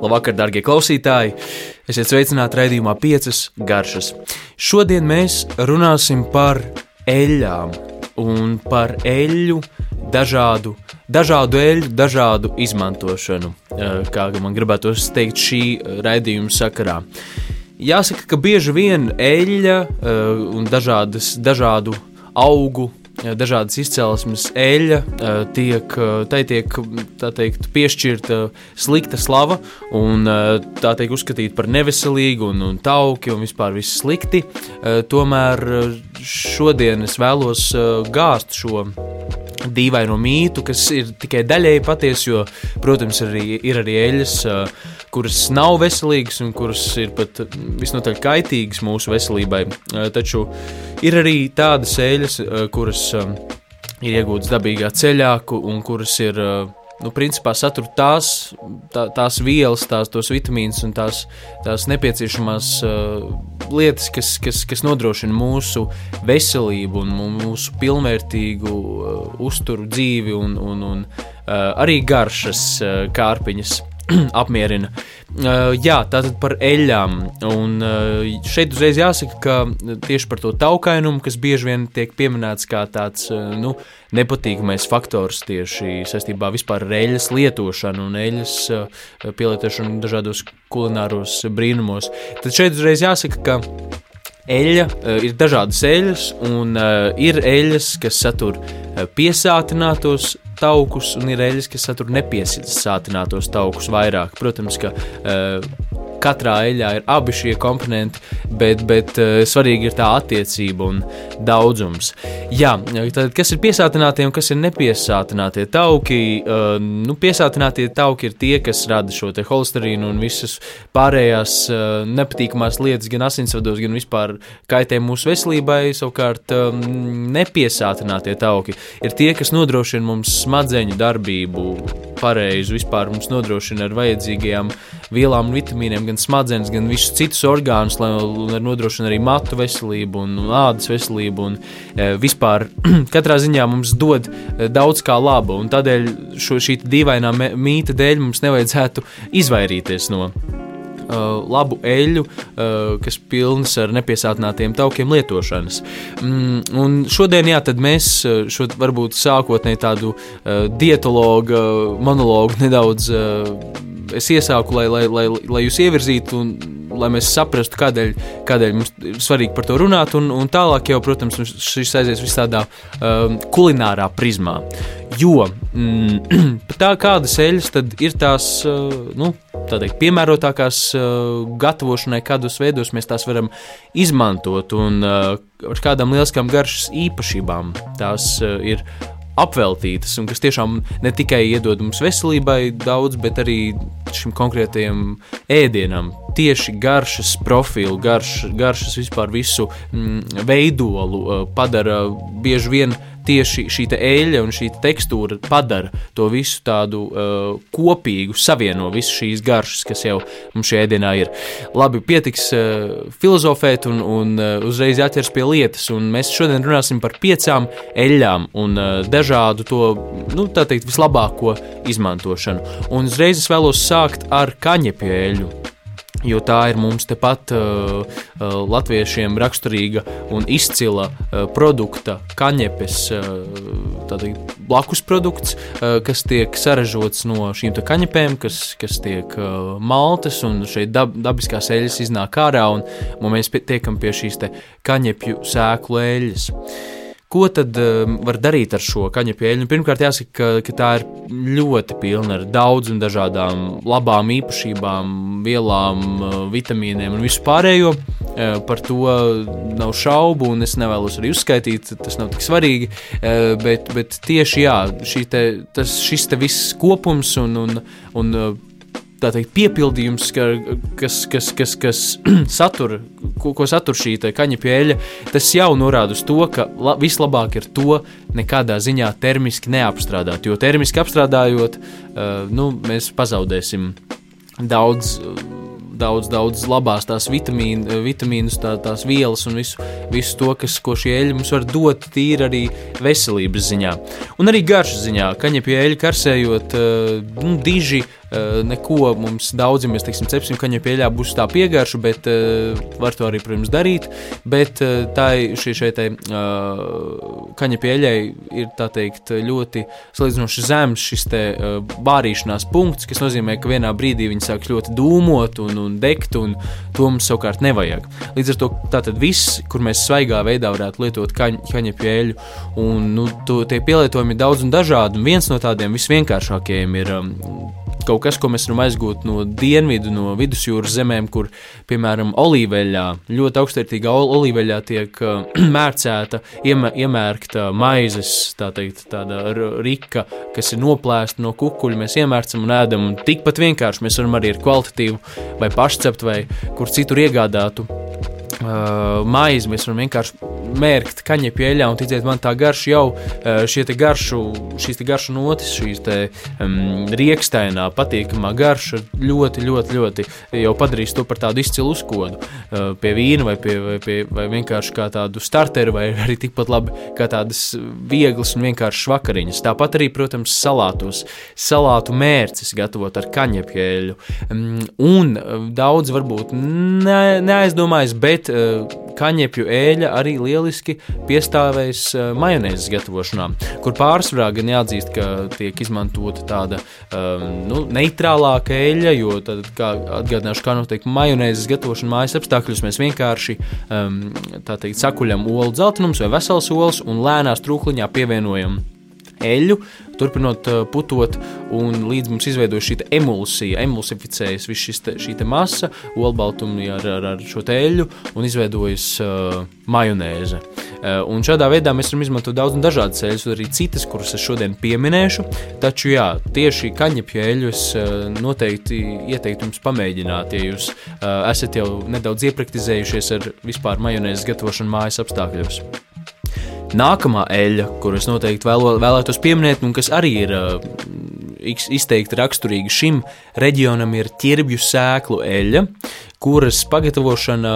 Labvakar, darbie klausītāji! Esiet sveicināti raidījumā, piecas garšas. Šodien mēs runāsim par eļļām un par eļļu dažādu, dažādu eļļu, dažādu izmantošanu, kā man gribētos teikt šī raidījuma sakarā. Jāsaka, ka bieži vien eļļa eh, un dažādas, dažādu augu dažādas izcelsmes eļļa, tiek, tai tiek teikt, piešķirta slikta slava, un tā tiek uzskatīta par neveselīgu un, un tauki un vispār viss slikti. Tomēr šodien es vēlos gāzt šo dīvaino mītu, kas ir tikai daļēji patiesa, jo, protams, arī, ir arī eļļas, kuras nav veselīgas un kuras ir pat visnotaļ kaitīgas mūsu veselībai. Taču ir arī tādas eļļas, kuras ir iegūtas dabīgā ceļā un kuras ir nu, principā satur tās, tā, tās vielas, tās tos vitamīnus un tās, tās nepieciešamās uh, lietas, kas, kas, kas nodrošina mūsu veselību un mūsu pilnvērtīgu uh, uzturu dzīvi un, un, un uh, arī garšas uh, kārpiņas apmierina. Uh, jā, tātad par eļļām. Un uh, šeit uzreiz jāsaka, ka tieši par to taukainumu, kas bieži vien tiek pieminēts kā tāds uh, nu, nepatīkamais faktors tieši saistībā ar eļļas lietošanu un eļļas uh, pielietošanu dažādos kulināros brīnumos. Tad šeit uzreiz jāsaka, ka eļļa, ir dažādas eļļas, un ir eļļas, kas satur piesātinātos taukus, un ir eļļas, kas satur nepiesātinātos taukus vairāk. Protams, ka uh, katrā eļļā ir abi šie komponenti, bet, bet uh, svarīgi ir tā attiecība un daudzums. Jā, tad kas ir piesātinātie un kas ir nepiesātinātie tauki? Uh, nu, piesātinātie tauki ir tie, kas rada šo holesterīnu un visas pārējās uh, nepatīkamās lietas, gan asinsvados, gan vispār kaitē mūsu veselībai. Savukārt, um, nepiesātinātie tauki ir tie, kas nodrošina mums smadzeņu darbību pareizi, vispār mums nodrošina ar vajadzīgajām vielām un vitamīniem, gan smadzenes, gan visus citus orgānus, lai, nodrošinātu arī matu veselību un, ādas veselību. Un, e, vispār katrā ziņā mums dod e, daudz kā laba, un tādēļ šo, šī dīvainā mīta dēļ mums nevajadzētu izvairīties no labu eļļu, uh, kas pilns ar nepiesātinātiem taukiem lietošanas. Mm, un šodien, jā, tad mēs šo varbūt sākotnēji tādu uh, dietologa monologu nedaudz uh, es iesāku, lai, lai, lai, lai jūs ievirzītu un lai mēs saprastu, kādēļ, kādēļ mums ir svarīgi par to runāt. Un, un tālāk, jau, protams, šis aizies vis tādā um, kulinārā prizmā. Jo mm, tā kādas eļļas ir tās uh, nu, teikt, piemērotākās uh, gatavošanai, kādos veidos mēs tās varam izmantot un uh, ar kādām lieliskām garšas īpašībām tās uh, ir apveltītas un kas tiešām ne tikai iedod mums veselībai daudz, bet arī šim konkrētajam ēdienam. Tieši garšas profilu, garš, garšas vispār visu mm, veidolu uh, padara bieži vien tieši šī eļļa un šī tekstūra padara to visu tādu uh, kopīgu, savieno visu šīs garšas, kas jau mums šajā dienā ir. Labi, pietiks uh, filozofēt un, un uh, uzreiz jāķers pie lietas, un mēs šodien runāsim par piecām eļļām un uh, dažādu to, nu, tā teikt, vislabāko izmantošanu. Un uzreiz es vēlos sākt ar kaņepju eļļu jo tā ir mums tepat uh, uh, latviešiem raksturīga un izcila uh, produkta, kaņepes uh, blakus produkts, uh, kas tiek saražots no šīm kaņepēm, kas, kas tiek uh, maltas, un šeit dab, dabiskās eļļas iznāk ārā, un, un mēs tiekam pie šīs kaņepju sēklu eļļas. Ko tad um, var darīt ar šo kaņa pieeļu? Nu, pirmkārt, jāsaka, ka, ka tā ir ļoti pilna ar daudzām dažādām labām īpašībām, vielām, uh, vitamīniem un visu pārējo. Uh, par to nav šaubu, un es nevēlos arī uzskaitīt, tas nav tik svarīgi. Uh, bet, bet tieši jā, te, tas, šis te viss kopums un, un, un teikt, piepildījums, ka, kas, kas, kas, kas satur, ko, ko satur šī kaņa pieeja, tas jau norāda uz to, ka la, vislabāk ir to nekādā ziņā termiski neapstrādāt. Jo termiski apstrādājot, uh, nu, mēs pazaudēsim daudz. Uh, daudz, daudz labās tās vitamīnu, vitamīnus, tā, tās vielas un visu, visu to, kas, ko šie eļļi mums var dot, tīri arī veselības ziņā. Un arī garšas ziņā, kaņepju eļļu karsējot, uh, nu, diži neko mums daudz, ja mēs teiksim, cepsim kaņepju eļļā, būs tā piegarša, bet var to arī, protams, darīt. Bet tā šī šeit kaņepju eļļai ir tā teikt ļoti salīdzinoši zems šis te bārīšanās punkts, kas nozīmē, ka vienā brīdī viņi sāks ļoti dūmot un, un degt, un to mums savukārt nevajag. Līdz ar to tātad viss, kur mēs svaigā veidā varētu lietot kaņ, kaņepju eļļu, un nu, to, tie pielietojumi ir daudz un dažādi, un viens no tādiem visvienkāršākajiem ir um, kaut kas, ko mēs varam aizgūt no dienvidu, no vidusjūras zemēm, kur, piemēram, olīveļā, ļoti augstvērtīgā olīveļā tiek uh, mērcēta, iemē, iemērkta maizes, tā teikt, tāda rika, kas ir noplēsta no kukuļa, mēs iemērcam un ēdam, un tikpat vienkārši mēs varam arī ar kvalitatīvu vai pašcept vai kur citur iegādātu uh, maizi. Mēs varam vienkārši mērkt kaņepju eļļā, un ticiet man, tā garša jau uh, šie te garšu, šīs te garšu notis, šīs te um, riekstainā patīkamā garša ļoti, ļoti, ļoti jau padarīs to par tādu izcilu uzkodu uh, pie vīna vai, pie, vai, pie, vai vienkārši kā tādu starteru, vai arī tikpat labi kā tādas vieglas un vienkāršas vakariņas. Tāpat arī, protams, salātos, salātu mērcis gatavot ar kaņepju eļļu. Um, un daudz varbūt ne, neaizdomājas, bet Eh, kaņepju eļļa arī lieliski piestāvēs eh, majonēzes gatavošanā, kur pārsvarā gan jāatzīst, ka tiek izmantota tāda um, nu, neitrālāka eļļa, jo tad, kā atgādināšu, kā notiek majonēzes gatavošana mājas apstākļos, mēs vienkārši um, teikt, sakuļam olu dzeltenums vai veselas olas un lēnā strūkliņā pievienojam eļļu, turpinot uh, putot, un līdz mums izveidojas šī emulsija, emulsificējas viss šis te, šī te masa, olbaltumi ar, ar, ar šo eļļu, un izveidojas uh, majonēze. Uh, un šādā veidā mēs varam izmantot daudz dažādas eļļas, arī citas, kuras es šodien pieminēšu. Taču, jā, tieši kaņepju eļļu es uh, noteikti ieteiktu jums pamēģināt, ja jūs uh, esat jau nedaudz iepraktizējušies ar vispār majonēzes gatavošanu mājas apstākļos. Nākamā eļļa, kuras noteikti vēlo, vēlētos pieminēt, un kas arī ir izteikti raksturīga šim reģionam, ir ķirbju sēklu eļļa, kuras pagatavošana,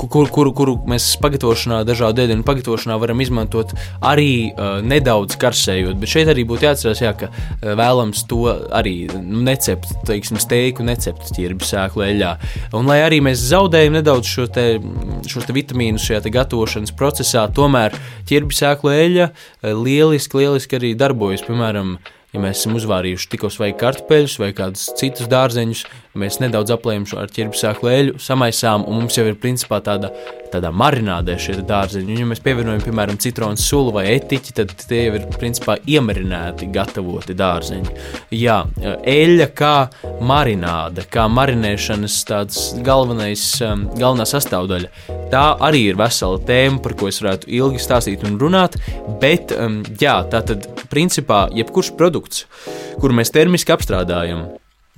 kuru uh, kur, kur mēs pagatavošanā, dažādu ēdienu pagatavošanā varam izmantot arī uh, nedaudz karsējot. Bet šeit arī būtu jāatcerās, jā, ka uh, vēlams to arī necept, teiksim, steiku necept ķirbju sēklu eļļā. Un lai arī mēs zaudējam nedaudz šo te, šo te vitamīnu šajā te gatavošanas procesā, tomēr ķirbju sēklu eļļa eh, lieliski, lieliski arī darbojas. Piemēram, ja mēs esam uzvārījuši tikko svaigus kartupeļus vai kādus citus dārzeņus, mēs nedaudz aplējam šo ar ķirbju sēklu eļļu, samaisām, un mums jau ir principā tāda, tādā marinādē šie dārzeņi. Un, ja mēs pievienojam, piemēram, citronu sulu vai etiķi, tad tie jau ir principā iemarināti, gatavoti dārzeņi. Jā, eļļa kā marināde, kā marinēšanas tāds galvenais, um, galvenā sastāvdaļa. Tā arī ir vesela tēma, par ko es varētu ilgi stāstīt un runāt, bet um, jā, tā tad principā jebkurš produkts, kuru mēs termiski apstrādājam,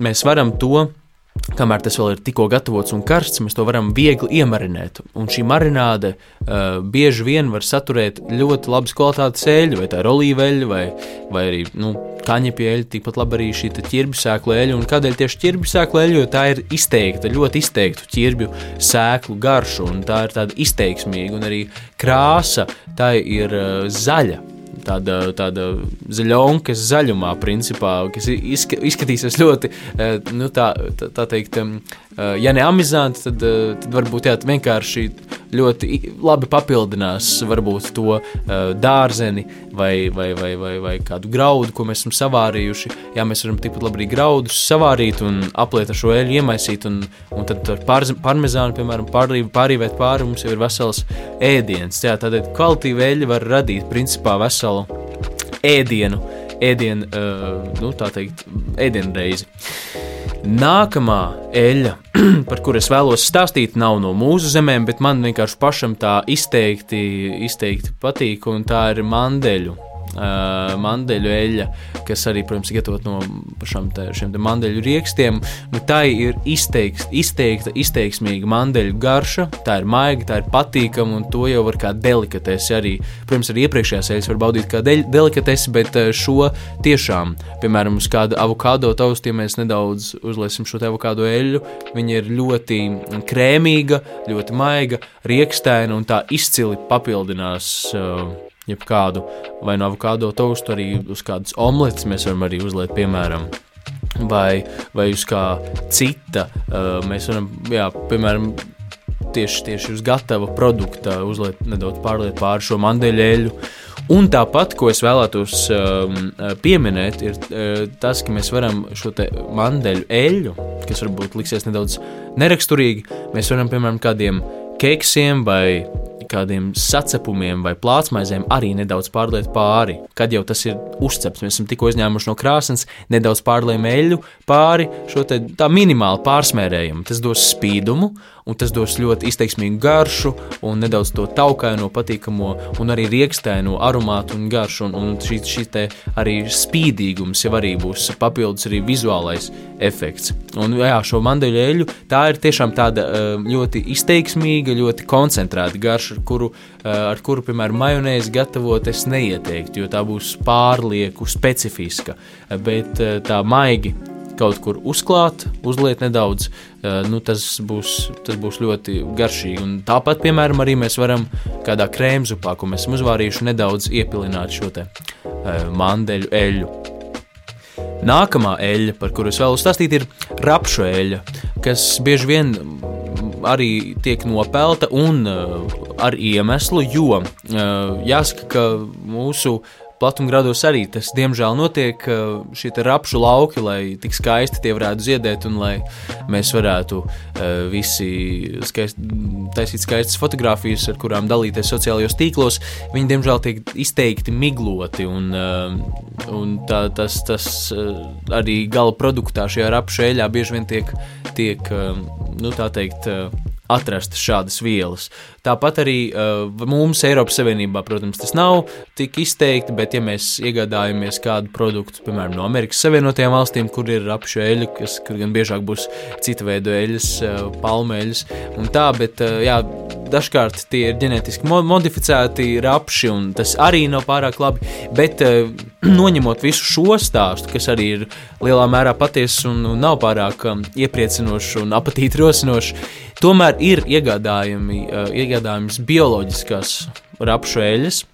mēs varam to Kamēr tas vēl ir tikko gatavots un karsts, mēs to varam viegli iemarinēt. Un šī marināde uh, bieži vien var saturēt ļoti labas kvalitātes eļļu, vai tā ir olīveļa, vai, vai arī nu, kaņepju eļļa, tikpat labi arī šī ķirbju sēklu eļļa. Un kādēļ tieši ķirbju sēklu eļļa? Jo tā ir izteikta, ļoti izteikta ķirbju sēklu garša, un tā ir tāda izteiksmīga, un arī krāsa tā ir uh, zaļa tāda, tāda zaļonkas zaļumā, principā, kas izskatīsies ļoti, eh, nu, tā, tā, tā teikt, eh, ja ne amizanti, tad, eh, tad varbūt jā, vienkārši ļoti labi papildinās varbūt to dārzeni vai, vai, vai, vai, vai kādu graudu, ko mēs esam savārījuši. Jā, mēs varam tikpat labi arī graudus savārīt un apliet ar šo eļļu iemaisīt, un, un tad ar parmezānu, piemēram, pārīvēt pāri, mums jau ir vesels ēdiens. Jā, tādēļ kvalitīva eļļa var radīt principā veselu ēdienu, ēdienu uh, nu, tā teikt, ēdienreizi. Nākamā eļļa, par kuru es vēlos stāstīt, nav no mūsu zemēm, bet man vienkārši pašam tā izteikti, izteikti patīk, un tā ir mandeļu uh, mandeļu eļļa, kas arī, protams, ir gatavot no te, šiem te mandeļu riekstiem. Nu, tā ir izteikts, izteikta, izteiksmīga mandeļu garša, tā ir maiga, tā ir patīkama, un to jau var kā delikatesi arī, protams, arī iepriekšējās eļļas var baudīt kā delikatesi, bet šo tiešām, piemēram, uz kādu avokado tostu, ja mēs nedaudz uzliesim šo avokado eļļu, viņa ir ļoti krēmīga, ļoti maiga, riekstēna un tā izcili papildinās uh, jebkādu vai no avokado tostu, arī uz kādas omletes mēs varam arī uzliet, piemēram. vai, vai uz kā cita. Mēs varam, jā, piemēram, tieši, tieši uz gatava produkta uzliet nedaudz pārliet pāri šo mandeļu. Un tāpat, ko es vēlētos um, pieminēt, ir uh, tas, ka mēs varam šo mandeļu eļļu, kas varbūt liksies nedaudz neraksturīgi, mēs varam, piemēram, kādiem keksiem vai kādiem sacepumiem vai plātsmaizēm arī nedaudz pārliet pāri. Kad jau tas ir uzcepts, mēs esam tikko izņēmuši no krāsnes, nedaudz pārliekam eļļu pāri, šo te tā minimāli pārsmērējumu. Tas dos spīdumu un tas dos ļoti izteiksmīgu garšu un nedaudz to taukaino, patīkamo un arī riekstēno aromātu un garšu. Un, un šī, šī te arī spīdīgums jau arī būs papildus arī vizuālais efekts. Un jā, šo mandeļu eļļu tā ir tiešām tāda eh, ļoti izteiksmīga, ļoti koncentrēta garša, ar kuru, eh, ar kuru piemēram, majonēzi gatavot es neieteiktu, jo tā būs pārlieku specifiska, bet eh, tā maigi kaut kur uzklāt, uzliet nedaudz, eh, nu, tas, būs, tas būs ļoti garšīgi. Un tāpat, piemēram, arī mēs varam kādā krēmzupā, ko mēs esam uzvārījuši, nedaudz iepilināt šo te uh, mandeļu eļļu. Nākamā eļļa, par kuru es vēlos stāstīt, ir rapšu eļļa, kas bieži vien arī tiek nopelta un uh, ar iemeslu, jo uh, jāsaka, ka mūsu platumgrados arī tas, diemžēl, notiek šie rapšu lauki, lai tik skaisti tie varētu ziedēt un lai mēs varētu uh, visi skaist, taisīt skaistas fotogrāfijas, ar kurām dalīties sociālajos tīklos. Viņi, diemžēl, tiek izteikti migloti un, uh, un tā, tas, tas uh, arī gala produktā šajā rapšu eļļā bieži vien tiek, tiek nu, tā teikt, atrast šādas vielas. Tāpat arī uh, mums Eiropas Savienībā, protams, tas nav tik izteikti, bet ja mēs iegādājamies kādu produktu, piemēram, no Amerikas Savienotajām valstīm, kur ir apšu eļļa, kas gan biežāk būs cita veida eļļas, uh, palmeļas un tā, bet uh, jā, dažkārt tie ir ģenētiski modificēti rapši, un tas arī nav pārāk labi. Bet, uh, noņemot visu šo stāstu, kas arī ir lielā mērā patiesa un, nav pārāk um, iepriecinošs un apetīti rosinošs, tomēr ir iegādājami, uh, iegādājums bioloģiskās rapšu eļļas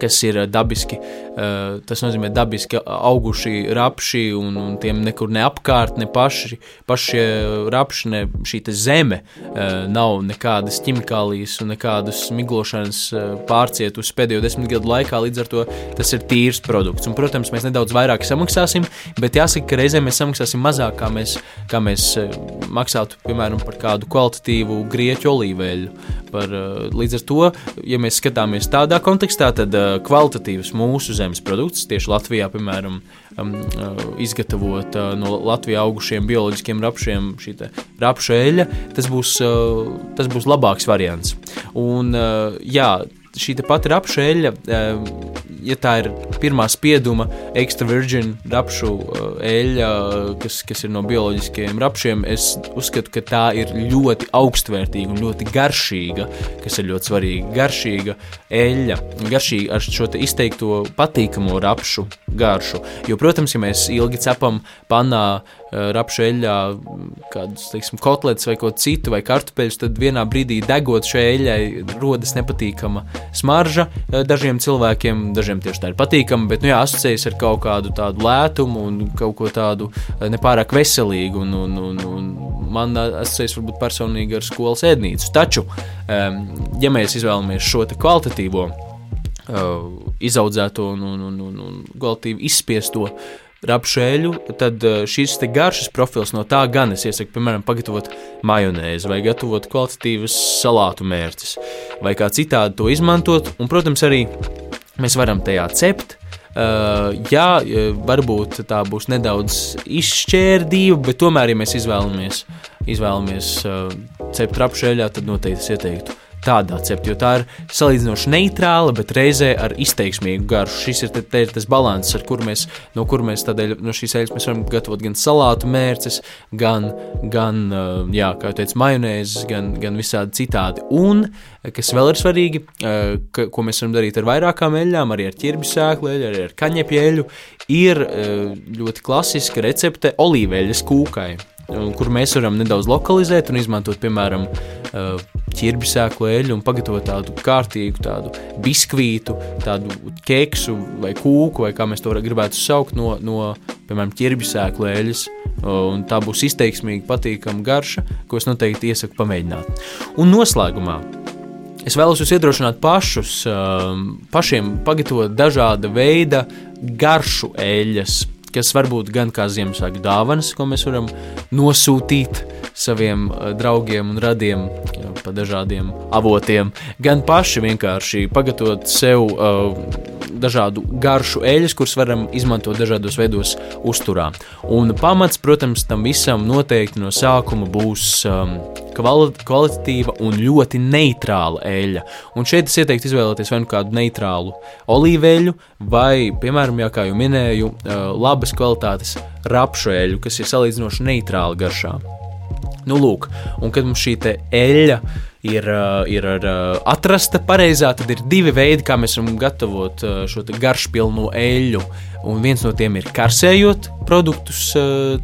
kas ir eh, dabiski, eh, tas nozīmē dabiski auguši rapši un, un tiem nekur ne apkārt, ne paši, paši rapši, ne šī zeme eh, nav nekādas ķimikālijas un nekādas miglošanas pārcietus pēdējo desmit gadu laikā, līdz ar to tas ir tīrs produkts. Un, protams, mēs nedaudz vairāk samaksāsim, bet jāsaka, ka reizē mēs samaksāsim mazāk, kā mēs, kā mēs maksātu, piemēram, par kādu kvalitatīvu grieķu olīveļu. Par, līdz ar to, ja mēs skatāmies tādā kontekstā, tad kvalitatīvs mūsu zemes produkts, tieši Latvijā, piemēram, uh, izgatavot no Latvijā augušiem bioloģiskiem rapšiem šī rapša eļļa, tas būs, tas būs labāks variants. Un, jā, šī pati rapša eļļa ja tā ir pirmā spieduma, extra virgin rapšu uh, eļļa, kas, kas ir no bioloģiskiem rapšiem, es uzskatu, ka tā ir ļoti augstvērtīga un ļoti garšīga, kas ir ļoti svarīga. Garšīga eļļa, garšīga ar šo izteikto patīkamo rapšu garšu. Jo, protams, ja mēs ilgi cepam panā uh, rapšu eļļā kādus, teiksim, kotletes vai ko citu, vai kartupeļus, tad vienā brīdī degot šai eļļai rodas nepatīkama smarža uh, dažiem cilvēkiem, dažiem dažiem tieši tā ir patīkama, bet nu, jā, asociējas ar kaut kādu tādu lētumu un kaut ko tādu eh, nepārāk veselīgu. Un, un, un, un man asociējas varbūt personīgi ar skolas ēdnīcu. Taču, ja mēs izvēlamies šo kvalitatīvo, eh, izaudzēto un, un, un, un, un kvalitīvi izspiesto rapšēļu, tad eh, šīs garšas profils no tā gan es iesaku, piemēram, pagatavot majonēzi vai gatavot kvalitatīvas salātu mērķus, vai kā citādi to izmantot, un, protams, arī mēs varam tajā cept. Uh, jā, varbūt tā būs nedaudz izšķērdība, bet tomēr, ja mēs izvēlamies, izvēlamies uh, cept rapšēļā, tad noteikti es ieteiktu tādā cepta, jo tā ir salīdzinoši neitrāla, bet reizē ar izteiksmīgu garšu. Šis ir, te, te ir tas līdzsvars, ar kur mēs, no kur mēs tādēļ, no šīs mēs varam gatavot gan salātu mērces, gan, gan jā, kā jau teicu, majonēzes, gan, gan visādi citādi. Un, kas vēl ir svarīgi, ka, ko mēs varam darīt ar vairākām eļļām, arī ar ķirbju sēklu eļļu, arī ar kaņepju eļļu, ir ļoti klasiska recepte olīveļas kūkai kur mēs varam nedaudz lokalizēt un izmantot, piemēram, ķirbju sēklu eļļu un pagatavot tādu kārtīgu tādu biskvītu, tādu keksu vai kūku, vai kā mēs to gribētu saukt, no, no piemēram, ķirbju sēklu eļļas, un tā būs izteiksmīga, patīkama garša, ko es noteikti iesaku pamēģināt. Un noslēgumā Es vēlos jūs iedrošināt pašus, pašiem pagatavot dažāda veida garšu eļļas, kas var būt gan kā Ziemassvētku dāvanas, ko mēs varam nosūtīt saviem uh, draugiem un radiem jā, pa dažādiem avotiem, gan paši vienkārši pagatavot sev uh, dažādu garšu eļļas, kuras varam izmantot dažādos veidos uzturā. Un pamats, protams, tam visam noteikti no sākuma būs um, kvalitatīva un ļoti neitrāla eļļa. Un šeit es ieteiktu izvēlēties vai nu kādu neitrālu olīveļu, vai, piemēram, jā, kā jau minēju, uh, labas kvalitātes rapšu eļļu, kas ir salīdzinoši neitrāla garšā. Nu, lūk, un kad mums šī eļļa ir, ir atrasta pareizā, tad ir divi veidi, kā mēs varam gatavot šo garšpilno eļļu. Un viens no tiem ir karsējot produktus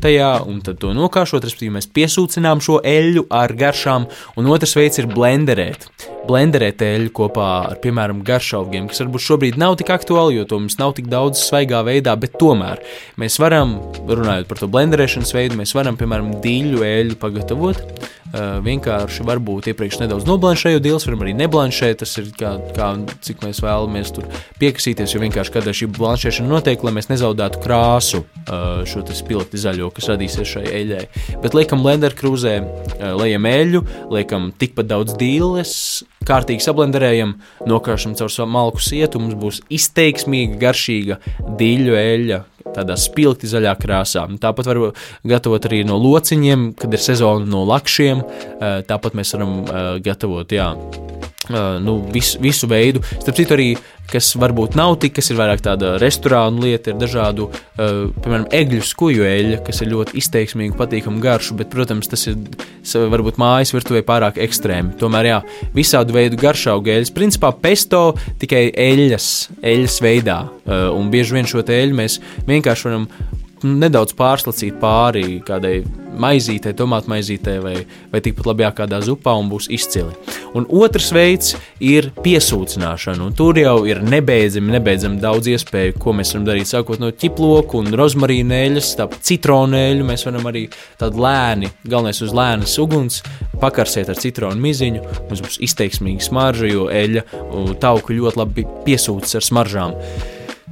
tajā, un tad to nokāšot, respektīvi, mēs piesūcinām šo eļļu ar garšām, un otrs veids ir blenderēt blenderēt eļļu kopā ar, piemēram, garšaugiem, kas varbūt šobrīd nav tik aktuāli, jo to mums nav tik daudz svaigā veidā, bet tomēr mēs varam, runājot par to blenderēšanas veidu, mēs varam, piemēram, dīļu eļļu pagatavot. Vienkārši varbūt iepriekš nedaudz noblanšējot dīles, varam arī neblanšēt. Tas ir kā, kā cik mēs vēlamies tur piekasīties, jo vienkārši kādā šī blanšēšana notiek, lai mēs nezaudētu krāsu, šo spilgti zaļo, kas radīsies šai eļļai. Bet liekam blender krūzē, uh, lejam eļļu, liekam tikpat daudz dīles, kārtīgi sablenderējam, nokāršam caur savu malku sietu, mums būs izteiksmīga, garšīga dīļu eļļa, tādā spilgti zaļā krāsā. Tāpat var gatavot arī no lociņiem, kad ir sezona no lakšiem. Eh, tāpat mēs varam eh, gatavot, jā nu, visu, visu veidu. Starp citu, arī kas varbūt nav tik, kas ir vairāk tāda restorāna lieta, ir dažādu, uh, piemēram, egļu skuju eļļa, kas ir ļoti izteiksmīga, patīkama garša, bet, protams, tas ir varbūt mājas virtuvē pārāk ekstrēmi. Tomēr, jā, visādu veidu garšaugu eļļas, principā pesto tikai eļļas, eļļas veidā, uh, un bieži vien šo eļļu mēs vienkārši varam nedaudz pārslacīt pāri kādai maizītei, tomātu maizītei vai, vai tikpat labi kādā zupā un būs izcili. Un otrs veids ir piesūcināšana, un tur jau ir nebeidzami, nebeidzami daudz iespēju, ko mēs varam darīt. Sākot no ķiploku un rozmarīnēļas, tāpat citronēļu, mēs varam arī tādu lēni, galvenais uz lēnas uguns, pakarsēt ar citronu miziņu. Mums būs izteiksmīga smarža, jo eļļa tauku ļoti labi piesūcas ar smaržām.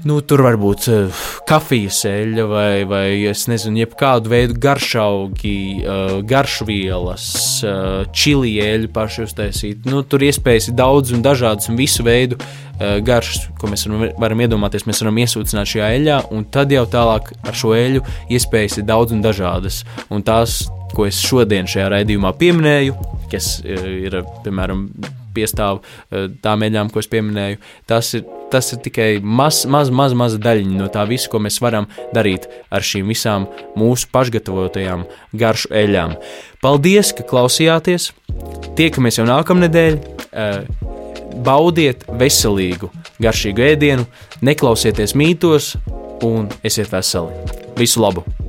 Nu, tur var būt uh, kafijas eļļa vai, vai es nezinu, jebkādu veidu garšaugi, uh, garšvielas, uh, čili eļļu paši uztaisīt. Nu, tur iespējas ir daudz un dažādas un visu veidu uh, garšas, ko mēs varam, varam iedomāties. Mēs varam iesūcināt šajā eļļā, un tad jau tālāk ar šo eļļu iespējas ir daudz un dažādas. Un tās, ko es šodien šajā raidījumā pieminēju, kas uh, ir, piemēram, piestāv uh, tām eļļām, ko es pieminēju, tas ir tas ir tikai maz, maz, maz, maza daļiņa no tā visa, ko mēs varam darīt ar šīm visām mūsu pašgatavotajām garšu eļļām. Paldies, ka klausījāties! Tiekamies jau nākamnedēļ! Eh, baudiet veselīgu, garšīgu ēdienu, neklausieties mītos un esiet veseli! Visu labu!